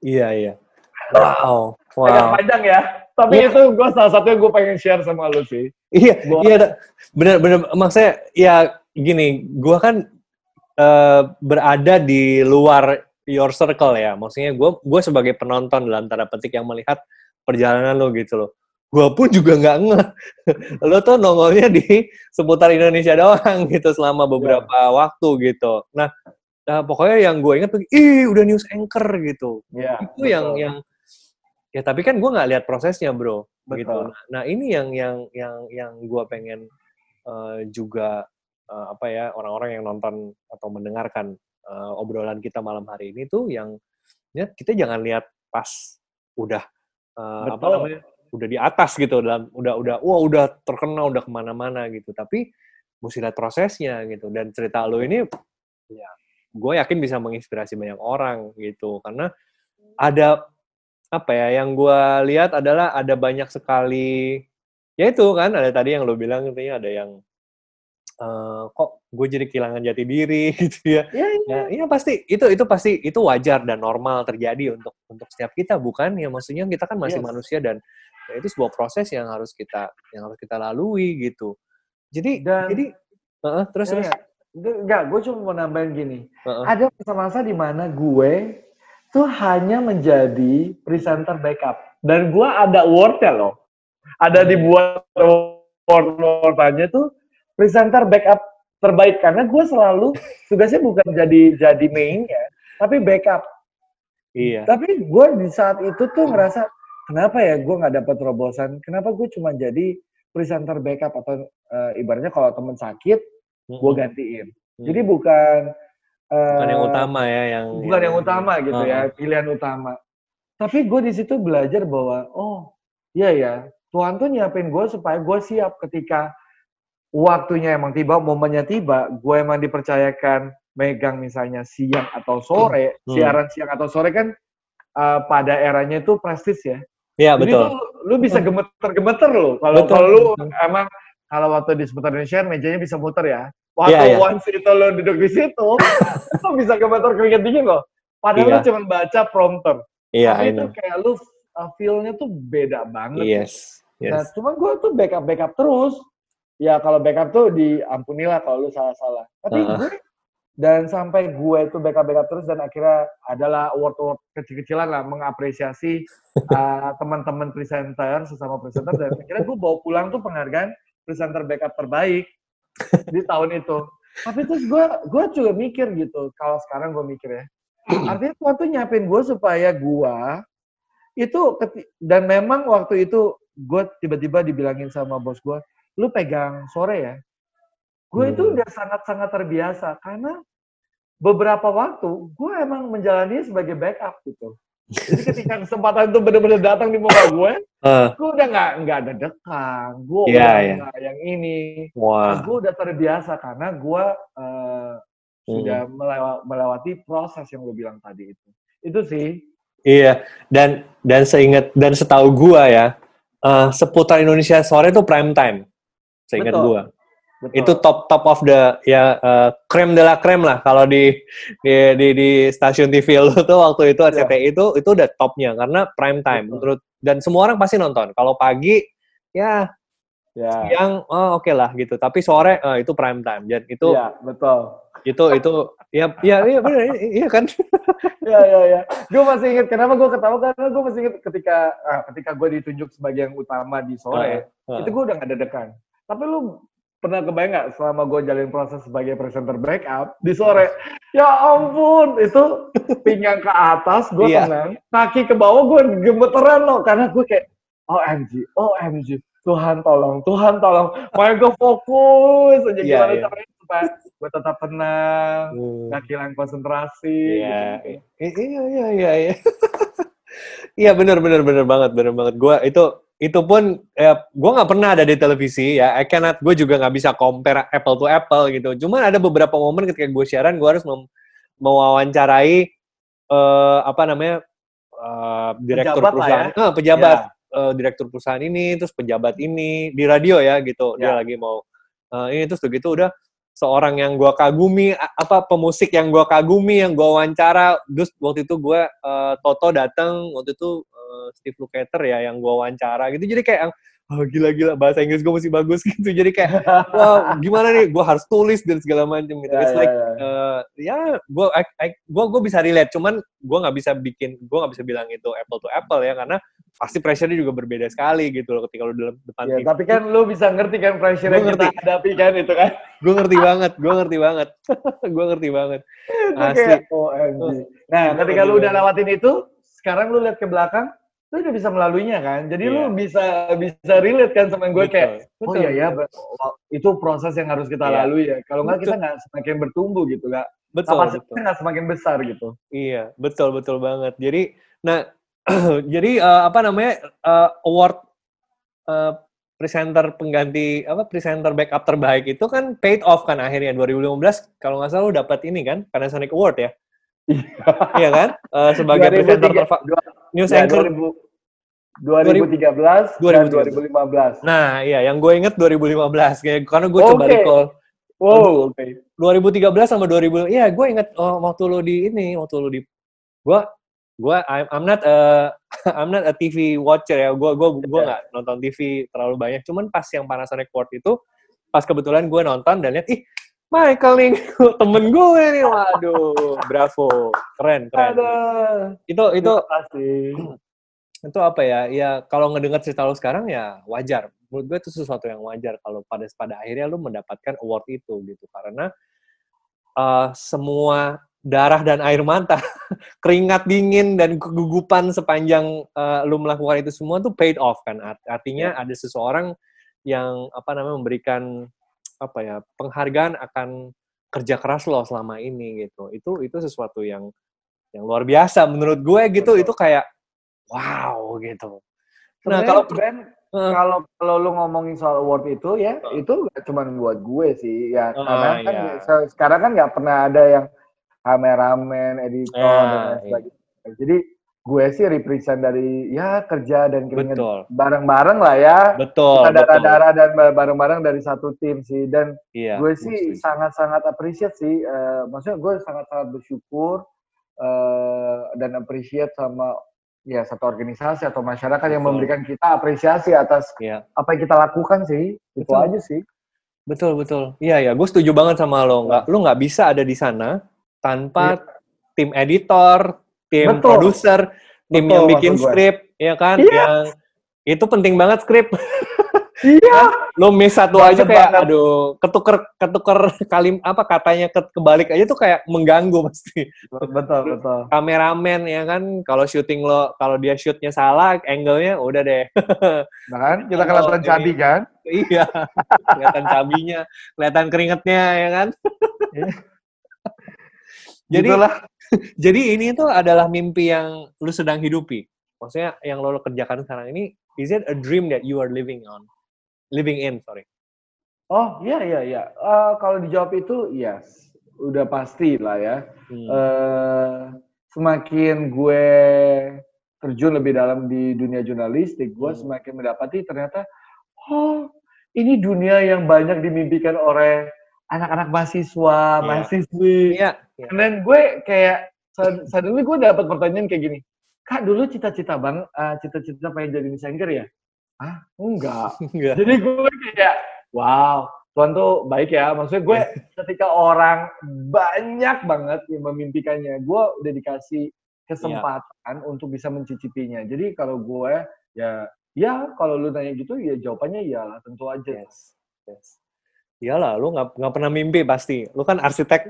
Iya iya. Wow. Agak Wow. panjang ya. Tapi Iya. itu gue salah satu yang gue pengen share sama lu sih. Iya, Gua- iya, da- bener, bener. Maksudnya, ya gini, gua kan eh, berada di luar your circle ya. Maksudnya, gua, gua sebagai penonton dalam tanda petik yang melihat perjalanan lo gitu loh. Gua pun juga nggak ngeh. (laughs) lo tuh nongolnya di seputar Indonesia doang (laughs) gitu selama beberapa waktu gitu. Nah, nah, pokoknya yang gue ingat tuh, ih udah news anchor gitu. Iya. itu yang yang ya tapi kan gue nggak lihat prosesnya bro Betul. gitu nah, nah ini yang yang yang yang gue pengen eh, juga eh, apa ya orang-orang yang nonton atau mendengarkan eh, obrolan kita malam hari ini tuh yang ya kita jangan lihat pas udah eh, apa namanya. udah di atas gitu dalam udah udah wah udah terkenal udah ke mana-mana gitu. Tapi mesti lihat prosesnya gitu. Dan cerita lo ini ya gue yakin bisa menginspirasi banyak orang gitu. Karena ada apa ya yang gue lihat adalah ada banyak sekali ya itu kan ada tadi yang lo bilang intinya ada yang eh, kok gue jadi kehilangan jati diri (laughs) gitu ya Iya, iya. ya iya pasti itu itu pasti itu wajar dan normal terjadi untuk untuk setiap kita bukan ya maksudnya kita kan masih Yes. manusia dan ya itu sebuah proses yang harus kita yang harus kita lalui gitu jadi Dan- jadi Heeh, terus terus Iya. Enggak, gue cuma mau nambahin gini. Heeh. Ada masa-masa di mana gue tuh hanya menjadi presenter backup. Dan gue ada award-nya loh. ada dibuat award-awardnya tuh presenter backup terbaik karena gue selalu tugasnya bukan jadi jadi mainnya tapi backup Iya. tapi gue di saat itu tuh ngerasa kenapa ya gue nggak dapat terobosan kenapa gue cuma jadi presenter backup atau eh, ibaratnya kalau temen sakit gue gantiin Hmm. jadi bukan bukan yang eh, utama ya yang bukan yang utama gitu ya Uh-uh. pilihan utama tapi gue di situ belajar bahwa oh iya ya Tuhan tuh nyiapin gue supaya gue siap ketika waktunya emang tiba momennya tiba gue emang dipercayakan megang misalnya siang atau sore Hmm. siaran siang atau sore kan uh, pada eranya itu prestis ya Iya betul. tuh lu bisa gemeter-gemeter loh kalau kalau lu emang kalau waktu di seputar Indonesia mejanya bisa muter ya. Waktu Iya, iya. once itu lu duduk di situ, (laughs) lu bisa gemeter keringet dingin loh. Padahal Iya. lu cuma baca prompter. Iya, Tapi I itu kayak lu uh, feel-nya tuh beda banget. Yes. Nah, Yes. cuman gue tuh backup backup terus. Ya kalau backup tuh diampunilah kalau lu salah-salah. Tapi Heeh. gue dan sampai gue itu backup backup terus dan akhirnya adalah award award kecil-kecilan lah mengapresiasi uh, (laughs) teman-teman presenter sesama presenter dan akhirnya gue bawa pulang tuh penghargaan presenter backup terbaik di tahun itu. Tapi terus gue gue juga mikir gitu. Kalau sekarang gue mikir ya, artinya Tuhan tuh nyiapin gue supaya gue itu dan memang waktu itu gue tiba-tiba dibilangin sama bos gue, lu pegang sore ya. Gue itu Hmm. udah sangat-sangat terbiasa karena beberapa waktu gue emang menjalani sebagai backup gitu. Jadi ketika kesempatan itu benar-benar datang di muka gue, Eh, gue udah nggak nggak ada dekan, gue Iya, udah iya. nggak yang ini. wah. gue udah terbiasa karena gue eh, sudah melewa- melewati proses yang gue bilang tadi itu. Itu sih. Iya, dan dan seingat dan setahu gua ya, eh, seputar Indonesia sore itu prime time. Seingat. Betul. Itu top top of the ya eh, krem de la krem lah kalau di di di, di stasiun TV lu (laughs) tuh waktu itu RCTI itu itu udah topnya karena prime time Betul. menurut dan semua orang pasti nonton. Kalau pagi ya ya. siang oh oke lah gitu, tapi sore eh, itu prime time dan itu Iya, betul. itu itu ya ya iya benar iya kan (laughs) Iya, iya, iya. Gue masih inget, kenapa gue ketawa? Karena gue masih inget ketika ah, ketika gue ditunjuk sebagai yang utama di sore, Heeh. itu gue udah gak ada dekan. Tapi lu pernah kebayang gak selama gue jalin proses sebagai presenter backup di sore? Ya ampun, itu pinggang ke atas, gue Iya. tenang. Kaki ke bawah, gue gemeteran loh. Karena gue kayak, OMG, OMG. Tuhan tolong, Tuhan tolong. Makanya gue fokus aja Iya, gimana iya. caranya supaya gue tetap tenang, Hmm. gak kehilangan konsentrasi. Iya, gitu. i- iya, iya, iya, iya. (laughs) Iya benar, benar, benar banget, benar banget. Gua itu itu pun ya, gua nggak pernah ada di televisi ya. I cannot, gue juga nggak bisa compare apple to apple gitu. Cuman ada beberapa momen ketika gue siaran, gue harus mem- mewawancarai eh, apa namanya eh, direktur Pejabat lah perusahaan, ya. Eh, pejabat eh, direktur perusahaan ini, terus pejabat ini di radio ya gitu. Dia Ya. lagi mau eh, ini terus begitu udah seorang yang gua kagumi apa pemusik yang gua kagumi yang gua wawancara terus waktu itu gua eh, Toto datang waktu itu eh, Steve Lukather ya yang gua wawancara gitu jadi kayak oh, gila-gila bahasa Inggris gua masih bagus (laughs) gitu jadi kayak wah gimana nih gua harus tulis dan segala macam gitu Ya, It's ya, like ya. eh, ya gua I- I- gua gua bisa relate cuman gua nggak bisa bikin gua nggak bisa bilang itu apple to apple ya karena pasti pressure-nya juga berbeda sekali gitu loh ketika lu dalam depan TV. tapi kan lu bisa ngerti kan pressure yang kita ngerti. hadapi kan itu kan. gue ngerti banget, gue ngerti banget, (laughs) gue ngerti banget. Asli. kayak OMG. Nah, Gua ketika lu udah lewatin itu, sekarang lu lihat ke belakang, lu udah bisa melaluinya kan. Jadi lu Iya. bisa bisa relate kan sama gue Betul, kayak, oh betul, iya ya, itu proses yang harus kita Iya. lalui ya. Kalau nggak kita nggak semakin bertumbuh gitu, nggak betul, kapasitasnya betul. nggak semakin besar gitu. Iya, betul, betul banget. Jadi, nah, (clears throat) jadi eh, apa namanya eh, award eh, presenter pengganti apa presenter backup terbaik itu kan paid off kan akhirnya 2015 kalau nggak salah lu dapat ini kan Panasonic Award ya, iya kan? Eh, sebagai (laughs) presenter 2003 terfa- dua- news ya, anchor. 2000 2013 dan 2013. 2015. Nah, iya, yang gue inget 2015 kayak karena gue coba Oke. recall Wow, oke. 2013 sama 2000 iya gue inget oh, waktu lu di ini waktu lu di gua gua I'm, I'm not a (laughs) I'm not a TV watcher ya gua gua gua Iya. nggak nonton TV terlalu banyak cuman pas yang Panasonic Award itu pas kebetulan gue nonton dan lihat ih Michael nih (laughs) temen gue nih waduh bravo keren keren Ada. itu itu (clears throat) itu apa ya? Ya kalau ngedengar cerita lu sekarang ya wajar. Menurut gue itu sesuatu yang wajar kalau pada pada akhirnya lu mendapatkan award itu gitu karena uh, semua darah dan air mata, (laughs) keringat dingin dan kegugupan sepanjang uh, lu melakukan itu semua tuh paid off kan. Artinya yeah. ada seseorang yang apa namanya memberikan apa ya penghargaan akan kerja keras lo selama ini gitu. Itu itu sesuatu yang yang luar biasa menurut gue gitu. Betul. Itu kayak wow gitu. Nah kalau brand uh, kalau kalau lu ngomongin soal award itu ya uh, itu gak cuma buat gue sih ya uh, karena kan iya. sekarang kan nggak pernah ada yang kameramen, editor uh, dan lain iya. sebagainya. Iya. Jadi gue sih represent dari ya kerja dan keringat bareng-bareng lah ya. Betul. Kita darah-darah dan bareng-bareng dari satu tim sih dan iya, gue sih sangat-sangat appreciate sih. Uh, maksudnya gue sangat-sangat bersyukur uh, dan appreciate sama ya satu organisasi atau masyarakat Betul. yang memberikan kita apresiasi atas ya. apa yang kita lakukan sih itu betul. aja sih betul betul iya ya gue setuju banget sama lo nggak lo nggak bisa ada di sana tanpa ya. tim editor tim produser tim betul, yang bikin skrip ya kan ya. yang itu penting banget skrip Iya. (laughs) Lo miss satu aja kayak banget. aduh, ketuker ketuker kalim apa katanya ke, kebalik aja tuh kayak mengganggu pasti. Betul, betul. Kameramen ya kan kalau syuting lo kalau dia shootnya salah, angle-nya udah deh. (laughs) Nah kan kita kelihatan cabi kan? Iya. kelihatan cabinya, kelihatan keringetnya ya kan? Iya. jadi Itulah. (laughs) jadi ini tuh adalah mimpi yang lu sedang hidupi. Maksudnya yang lo kerjakan sekarang ini is it a dream that you are living on? living in, sorry. Oh iya iya iya. Uh, kalau dijawab itu yes, udah pasti lah ya. Hmm. Uh, semakin gue terjun lebih dalam di dunia jurnalistik, gue hmm. semakin mendapati ternyata, oh ini dunia yang banyak dimimpikan oleh anak-anak mahasiswa, yeah. mahasiswi. Yeah. Yeah. Dan gue kayak suddenly gue dapat pertanyaan kayak gini, kak dulu cita-cita bang, uh, cita-cita pengen jadi miss ya? ah enggak. (laughs) enggak. Jadi gue kayak wow, Tuhan tuh baik ya. Maksudnya gue (laughs) ketika orang banyak banget yang memimpikannya, gue udah dikasih kesempatan yeah. untuk bisa mencicipinya. Jadi kalau gue ya ya kalau lu nanya gitu ya jawabannya iyalah tentu aja. Yes. yes. Iyalah, lu nggak nggak pernah mimpi pasti. Lu kan arsitek.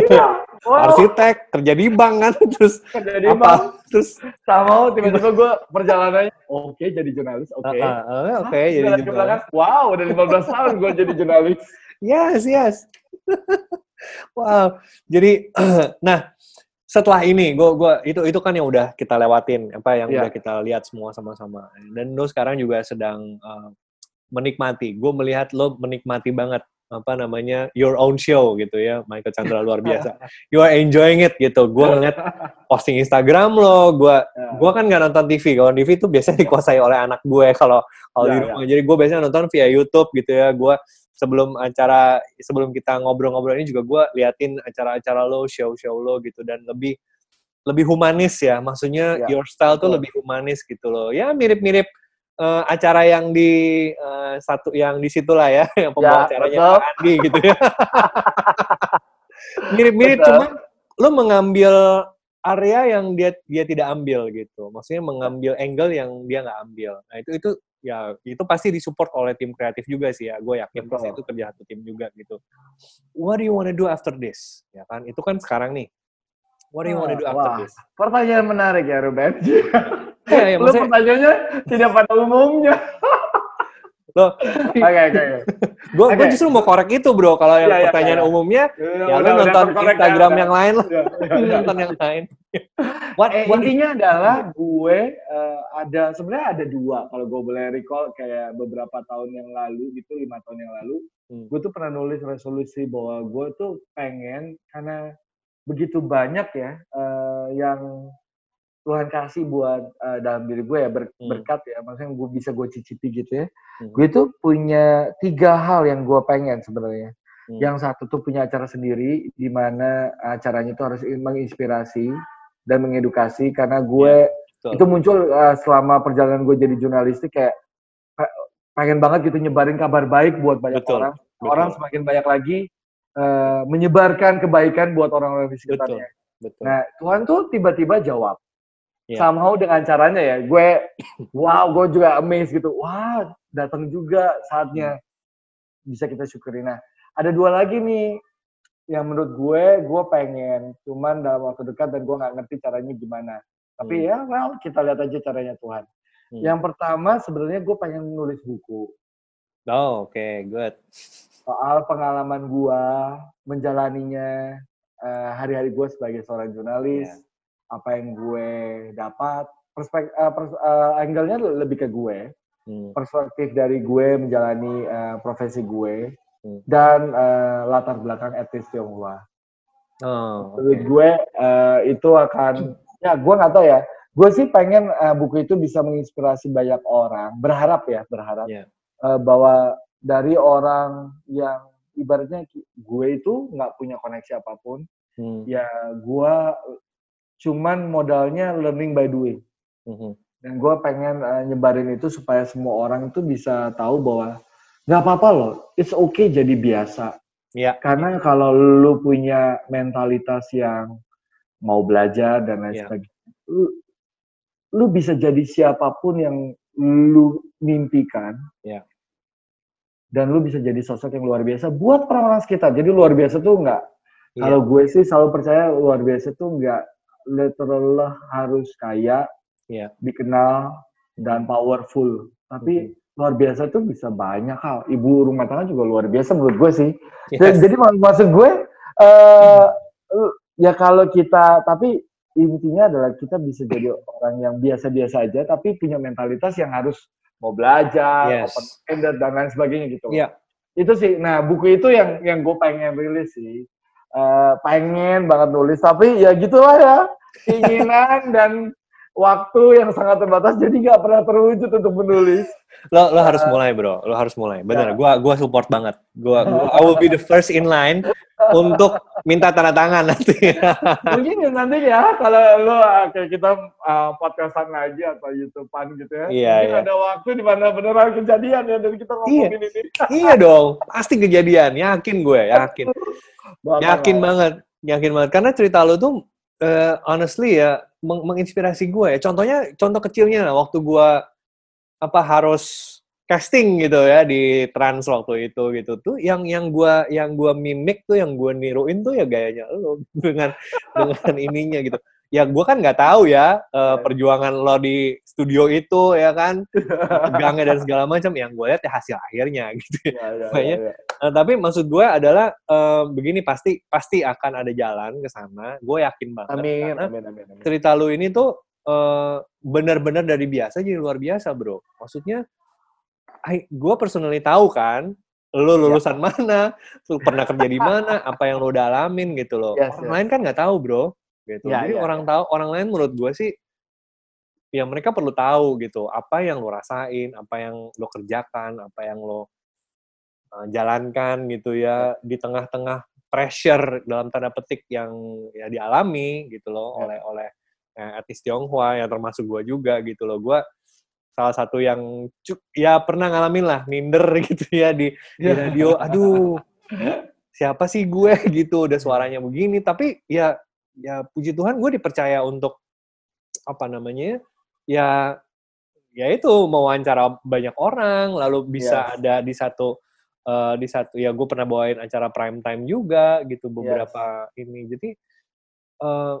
Iya. (laughs) Wow. arsitek kerja di bank kan (laughs) terus kerja di apa? bank terus sama tiba-tiba gue perjalanannya oke okay, jadi jurnalis oke okay. uh, uh, oke okay, jadi jurnalis wow udah 15 tahun gue jadi jurnalis (laughs) yes yes wow jadi (clears throat) nah setelah ini gue gua itu itu kan yang udah kita lewatin apa yang yeah. udah kita lihat semua sama-sama dan lo sekarang juga sedang uh, menikmati. Gue melihat lo menikmati banget apa namanya your own show gitu ya Michael Chandra luar (laughs) biasa you are enjoying it gitu gue ngeliat (laughs) posting Instagram lo gue yeah. gue kan nggak nonton TV kalau TV itu biasanya dikuasai oleh anak gue kalau kalau di ya. rumah yeah. jadi gue biasanya nonton via YouTube gitu ya gue sebelum acara sebelum kita ngobrol-ngobrol ini juga gue liatin acara-acara lo show-show lo gitu dan lebih lebih humanis ya maksudnya yeah. your style tuh lebih humanis gitu loh ya mirip-mirip uh, acara yang di uh, satu yang di situ lah ya, (laughs) yang pembawa ya, acaranya Pak Andi gitu ya. (laughs) Mirip-mirip cuma lo mengambil area yang dia dia tidak ambil gitu. Maksudnya mengambil angle yang dia nggak ambil. Nah, itu itu ya itu pasti disupport oleh tim kreatif juga sih ya. Gue yakin pasti itu kerja satu tim juga gitu. What do you wanna do after this? Ya kan? Itu kan sekarang nih. What do you wanna do after Wah, this? Pertanyaan menarik ya, Ruben. (laughs) ya, ya, Lu pertanyaannya tidak pada umumnya. (laughs) Lo, oke oke. Gue gue justru mau korek itu bro. Kalau yang ya, pertanyaan ya, umumnya, ya, ya, lo nonton Instagram ya, yang lain lah. Ya, (laughs) ya, nonton yang lain. What, eh, what intinya adalah gue uh, ada sebenarnya ada dua kalau gue boleh recall kayak beberapa tahun yang lalu gitu lima tahun yang lalu hmm. gue tuh pernah nulis resolusi bahwa gue tuh pengen karena begitu banyak ya uh, yang Tuhan kasih buat uh, dalam diri gue ya ber, hmm. berkat ya maksudnya gue bisa gue cicipi gitu ya hmm. gue tuh punya tiga hal yang gue pengen sebenarnya hmm. yang satu tuh punya acara sendiri di mana acaranya itu harus menginspirasi dan mengedukasi karena gue yeah, itu muncul uh, selama perjalanan gue jadi jurnalistik kayak pengen banget gitu nyebarin kabar baik buat banyak betul, orang betul. orang semakin banyak lagi uh, menyebarkan kebaikan buat orang-orang di sekitarnya. Betul, betul. Nah Tuhan tuh tiba-tiba jawab Iya. somehow dengan caranya ya gue (coughs) wow gue juga amazed gitu wah datang juga saatnya bisa kita syukuri nah ada dua lagi nih yang menurut gue gue pengen cuman dalam waktu dekat dan gue nggak ngerti caranya gimana tapi Hmm. ya well kita lihat aja caranya Tuhan Hmm. yang pertama sebenarnya gue pengen nulis buku Oh, oke, good. Soal pengalaman gue menjalaninya eh, hari-hari gue sebagai seorang jurnalis Iya. apa yang gue dapat perspektif angle-nya lebih ke gue Hmm. perspektif dari gue menjalani eh, profesi gue Hmm. dan eh, latar belakang etis Tionghoa. Oh, Menurut oke. gue eh, itu akan ya gue nggak tahu ya. Gue sih pengen eh, buku itu bisa menginspirasi banyak orang. Berharap ya, berharap Iya. eh, bahwa dari orang yang ibaratnya gue itu nggak punya koneksi apa pun, Hmm. ya gue cuman modalnya learning by doing. Mhm. Dan gue pengen eh, nyebarin itu supaya semua orang itu bisa tahu bahwa nggak apa-apa loh, it's okay jadi biasa. Iya. Karena kalau lu punya mentalitas yang mau belajar dan lain Iya. sebagainya, lu, lu bisa jadi siapa pun yang lu mimpikan. Iya. Dan lu bisa jadi sosok yang luar biasa buat orang-orang sekitar. Jadi luar biasa tuh nggak, Iya. kalau gue sih selalu percaya luar biasa tuh nggak literal harus kaya, Iya. dikenal dan powerful. Tapi luar biasa tuh bisa banyak hal. Ibu rumah tangga juga luar biasa menurut gue sih. Yes. Jadi mak- maksud gue eh ya kalau kita tapi intinya adalah kita bisa jadi orang yang biasa-biasa aja tapi punya mentalitas yang harus mau belajar, Yes. open minded dan lain sebagainya gitu. Iya. Itu sih. Nah, buku itu yang yang gue pengen rilis sih. Eh, pengen banget nulis tapi ya gitulah ya keinginan (laughs) dan waktu yang sangat terbatas jadi nggak pernah terwujud untuk menulis. lo lo harus mulai bro lo harus mulai bener Ya. gua gua support banget gua, gua I will be the first in line untuk minta tanda tangan nanti Mungkin ya nanti ya kalau lo uh, kayak kita uh, podcastan lagi atau YouTubean gitu ya. Iya, mungkin iya. ada waktu di mana beneran kejadian ya dan kita ngomongin ini. iya dong pasti kejadian yakin gue yakin Bakal yakin lah. banget yakin banget karena cerita lo tuh eh, honestly ya meng- menginspirasi gue ya contohnya contoh kecilnya lah, waktu gue apa harus casting gitu ya di trans waktu itu gitu tuh yang yang gua yang gua mimik tuh yang gua niruin tuh ya gayanya lo (laughs) dengan dengan ininya gitu. Ya gua kan nggak tahu ya eh, perjuangan lo di studio itu ya kan tegangnya dan segala macam yang gue lihat ya hasil akhirnya (laughs) gitu Ya, ya, ya, ya. Eh, tapi maksud gue adalah eh, begini pasti pasti akan ada jalan ke sana gue yakin banget. Amin, amin, amin, amin. cerita lu ini tuh eh, benar-benar dari biasa jadi luar biasa bro. Maksudnya gue personally tahu kan lu lulusan mana lu pernah kerja di mana (laughs) apa yang lu udah alamin gitu loh Yes, orang yes. lain kan nggak tahu bro gitu. Ya, jadi ya, orang tahu orang lain menurut gue sih ya mereka perlu tahu gitu apa yang lo rasain apa yang lo kerjakan apa yang lo uh, jalankan gitu ya di tengah-tengah pressure dalam tanda petik yang ya dialami gitu loh Ya. oleh oleh eh, etis Tionghoa yang termasuk gue juga gitu loh gue salah satu yang ya pernah ngalamin lah minder (laughs) gitu ya di, di Ya. radio. Aduh siapa sih gue (laughs) gitu udah suaranya begini. Tapi ya ya puji Tuhan gue dipercaya untuk apa namanya ya ya itu mewawancara banyak orang lalu bisa Yes. ada di satu eh, di satu ya gue pernah bawain acara prime time juga gitu beberapa ini. Jadi eh,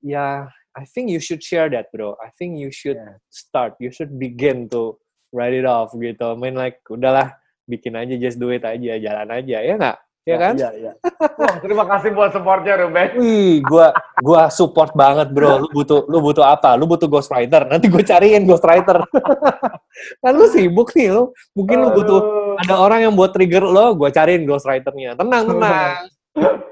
ya I think you should share that bro I think you should Yeah. start you should begin to write it off gitu I mean like udahlah bikin aja just do it aja jalan aja ya nggak ya kan Iya, iya. Wah, terima kasih buat supportnya Ruben. Wih, gua gua support banget, Bro. Lu butuh lu butuh apa? Lu butuh ghostwriter. Nanti gue cariin ghostwriter. (laughs) kan lu sibuk nih, lu. Mungkin lu butuh Aduh. ada orang yang buat trigger lo, gue cariin ghostwriternya. Tenang, tenang. (laughs)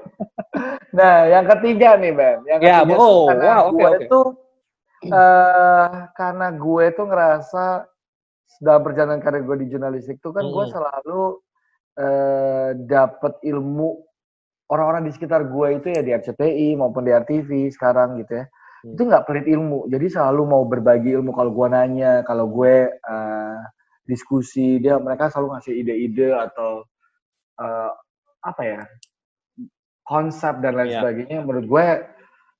Nah, yang ketiga nih, Ben. Yang Ya, ketiga oh, tuh karena wow, gue oke. tuh eh karena gue tuh ngerasa dalam perjalanan karir gue di jurnalistik tuh kan gue Hmm. selalu eh dapat ilmu orang-orang di sekitar gue itu ya di RCTI maupun di RTV sekarang gitu ya. Hmm. Itu nggak pelit ilmu. Jadi selalu mau berbagi ilmu kalau gue nanya, kalau gue eh diskusi, dia mereka selalu ngasih ide-ide atau eh apa ya? Konsep dan lain Iya. sebagainya menurut gue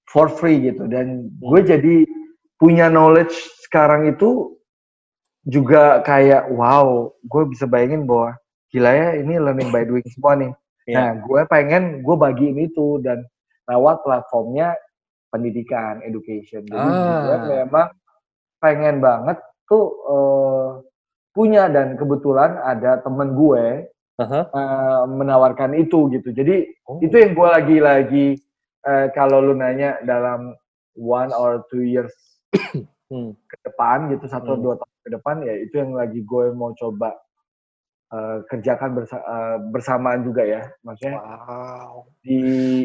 for free gitu dan gue jadi punya knowledge sekarang itu juga kayak wow, gue bisa bayangin bahwa gila ya ini learning by doing semua nih. Iya. Nah, gue pengen gue bagiin itu dan lewat platformnya pendidikan, education. Jadi Ah. gue memang pengen banget tuh eh, punya dan kebetulan ada temen gue Aha. eh, menawarkan itu gitu. Jadi Oh. itu yang gue lagi-lagi eh, kalau lu nanya dalam one or two years (coughs) Hmm. ke depan gitu satu Hmm. dua tahun ke depan ya itu yang lagi gue mau coba eh, kerjakan bersa- eh, bersamaan juga ya maksudnya Wow. di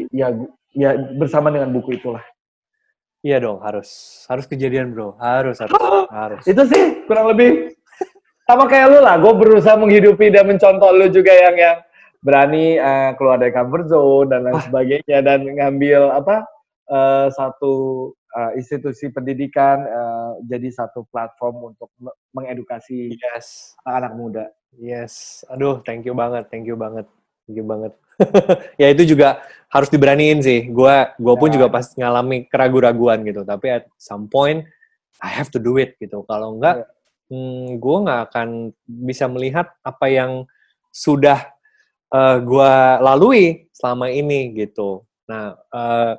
ya ya bersama dengan buku itulah Iya dong, harus harus kejadian bro, harus harus (gasps) harus. itu sih kurang lebih sama kayak lu lah gue berusaha menghidupi dan mencontoh lu juga yang yang berani eh, keluar dari comfort zone dan lain sebagainya dan ngambil apa eh, satu eh, institusi pendidikan eh, jadi satu platform untuk me- mengedukasi Yes, anak muda yes. Aduh, thank you banget, thank you banget, thank you banget. (laughs) ya itu juga harus diberaniin sih. Gua gua pun Ya. juga pasti ngalami keraguan-raguan gitu. Tapi at some point I have to do it gitu. Kalau enggak, hmm, gue nggak akan bisa melihat apa yang sudah eh, gua lalui selama ini gitu. Nah, eh,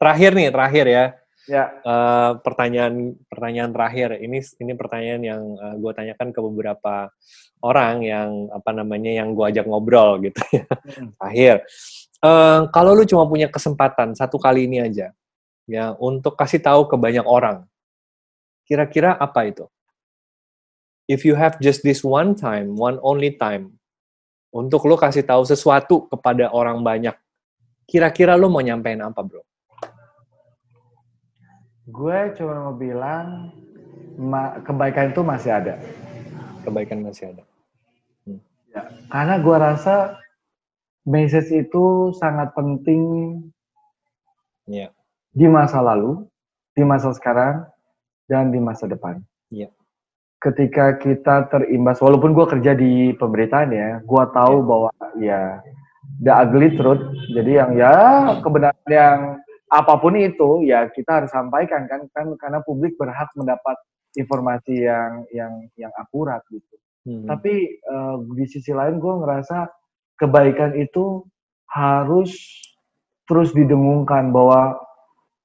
terakhir nih, terakhir ya. ya Eh, pertanyaan pertanyaan terakhir ini ini pertanyaan yang gue tanyakan ke beberapa orang yang apa namanya yang gue ajak ngobrol gitu ya Hmm. terakhir Eh, kalau lu cuma punya kesempatan satu kali ini aja ya untuk kasih tahu ke banyak orang kira-kira apa itu? If you have just this one time one only time untuk lu kasih tahu sesuatu kepada orang banyak kira-kira lu mau nyampein apa bro? Gue cuma mau bilang kebaikan itu masih ada. Kebaikan masih ada. Ya, karena gue rasa message itu sangat penting Iya. di masa lalu, di masa sekarang, dan di masa depan. Iya. Ketika kita terimbas, walaupun gue kerja di pemberitaan ya, gue tahu Iya. bahwa ya the ugly truth. Jadi yang ya kebenaran yang apa pun itu ya kita harus sampaikan kan, kan karena publik berhak mendapat informasi yang yang yang akurat gitu. Hmm. Tapi eh, di sisi lain gue ngerasa kebaikan itu harus terus didengungkan bahwa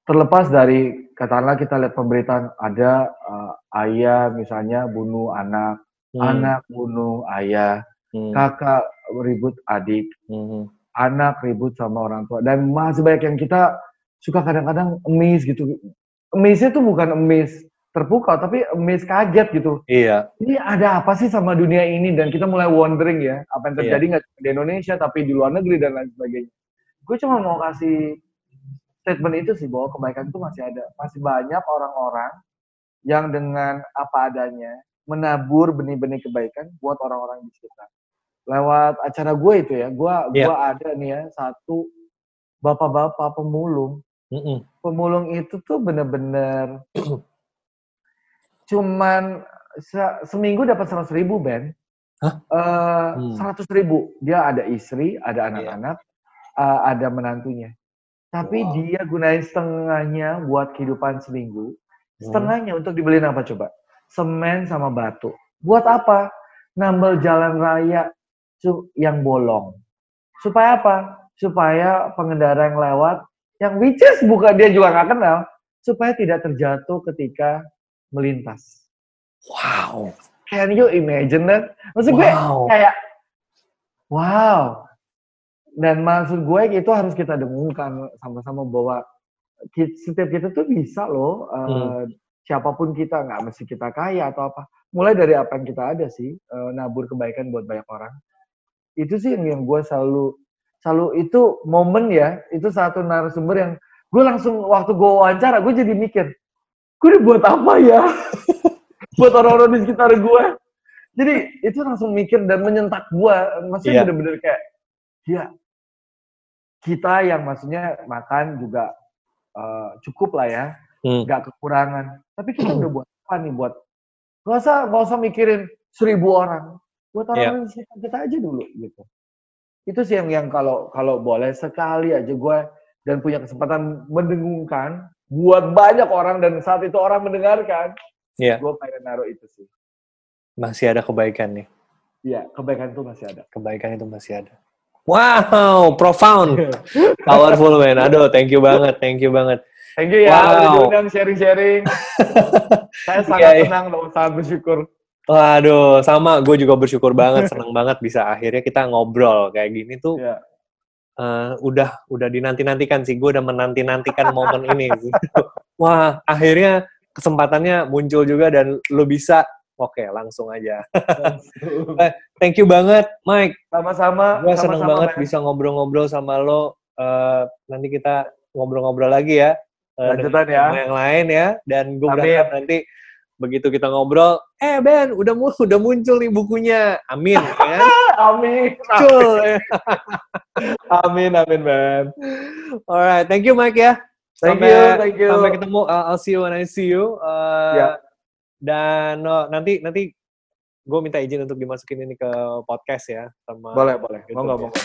terlepas dari katakanlah kita lihat pemberitaan ada eh, ayah misalnya bunuh anak, Hmm. anak bunuh ayah, Hmm. kakak ribut adik, Hmm. anak ribut sama orang tua dan masih banyak yang kita suka kadang-kadang emis gitu. Emisnya tuh bukan emis terpukau tapi emis kaget gitu Iya. ini ada apa sih sama dunia ini dan kita mulai wondering ya apa yang Iya. terjadi nggak cuma di Indonesia tapi di luar negeri dan lain sebagainya. Gue cuma mau kasih statement itu sih bahwa kebaikan itu masih ada, masih banyak orang-orang yang dengan apa adanya menabur benih-benih kebaikan buat orang-orang di sekitar. Lewat acara gue itu ya, gue Iya. gua ada nih ya satu bapak-bapak pemulung Mm-mm. pemulung itu tuh bener-bener cuman se- seminggu dapat seratus ribu Ben? Eh, Hmm. seratus ribu dia ada istri ada anak-anak eh, ada menantunya tapi Wow. dia gunain setengahnya buat kehidupan seminggu Hmm. setengahnya untuk dibeliin apa coba semen sama batu buat apa nambel jalan raya yang bolong supaya apa supaya pengendara yang lewat yang which is bukan dia juga nggak kenal supaya tidak terjatuh ketika melintas. Wow. Can you imagine that? Maksud gue Wow. kayak wow. Dan maksud gue itu harus kita dengungkan sama-sama bahwa ki- setiap kita tuh bisa loh Hmm. siapa pun kita nggak mesti kita kaya atau apa. Mulai dari apa yang kita ada sih eh, nabur kebaikan buat banyak orang. Itu sih yang, yang gue selalu selalu itu momen ya itu satu narasumber yang gue langsung waktu gue wawancara gue jadi mikir gue ini buat apa ya (laughs) buat orang-orang di sekitar gue jadi itu langsung mikir dan menyentak gue maksudnya Iya. bener-bener kayak ya kita yang maksudnya makan juga eh, cukup lah ya Hmm. nggak kekurangan tapi kita udah buat apa nih buat nggak usah nggak usah mikirin seribu orang buat Iya. orang di sekitar kita aja dulu gitu itu sih yang yang kalau kalau boleh sekali aja gue dan punya kesempatan mendengungkan buat banyak orang dan saat itu orang mendengarkan, Iya. gue pengen naruh itu sih. Masih ada kebaikan nih. Iya, kebaikan itu masih ada. Kebaikan itu masih ada. Wow, profound. Powerful man. (laughs) Aduh, thank you banget, thank you banget. Thank you ya, Wow. udah diundang sharing-sharing. Saya (laughs) sangat Iya, iya. senang loh, sangat bersyukur. Waduh, sama. Gue juga bersyukur banget, seneng banget bisa akhirnya kita ngobrol kayak gini tuh. Iya. eh, udah udah dinanti-nantikan sih. Gue udah menanti-nantikan momen ini. (laughs) Wah, akhirnya kesempatannya muncul juga dan lo bisa. Oke, langsung aja. (laughs) Thank you banget, Mike. Sama-sama. Gue seneng sama-sama, banget men. bisa ngobrol-ngobrol sama lo. Eh, nanti kita ngobrol-ngobrol lagi ya. Eh, Lanjutan ya. yang lain ya. Dan gue berharap nanti begitu kita ngobrol, eh Ben, udah mu (laughs) udah muncul nih bukunya. Amin. Ya. (laughs) Amin. Muncul. Amin, amin, man. Alright, thank you Mike ya. Thank Sampai- you, thank you. Sampai ketemu. Uh, I'll see you when I see you. Uh, Ya. Dan oh, nanti nanti gue minta izin untuk dimasukin ini ke podcast ya sama Boleh, boleh. YouTube Monggo, ya. monggo.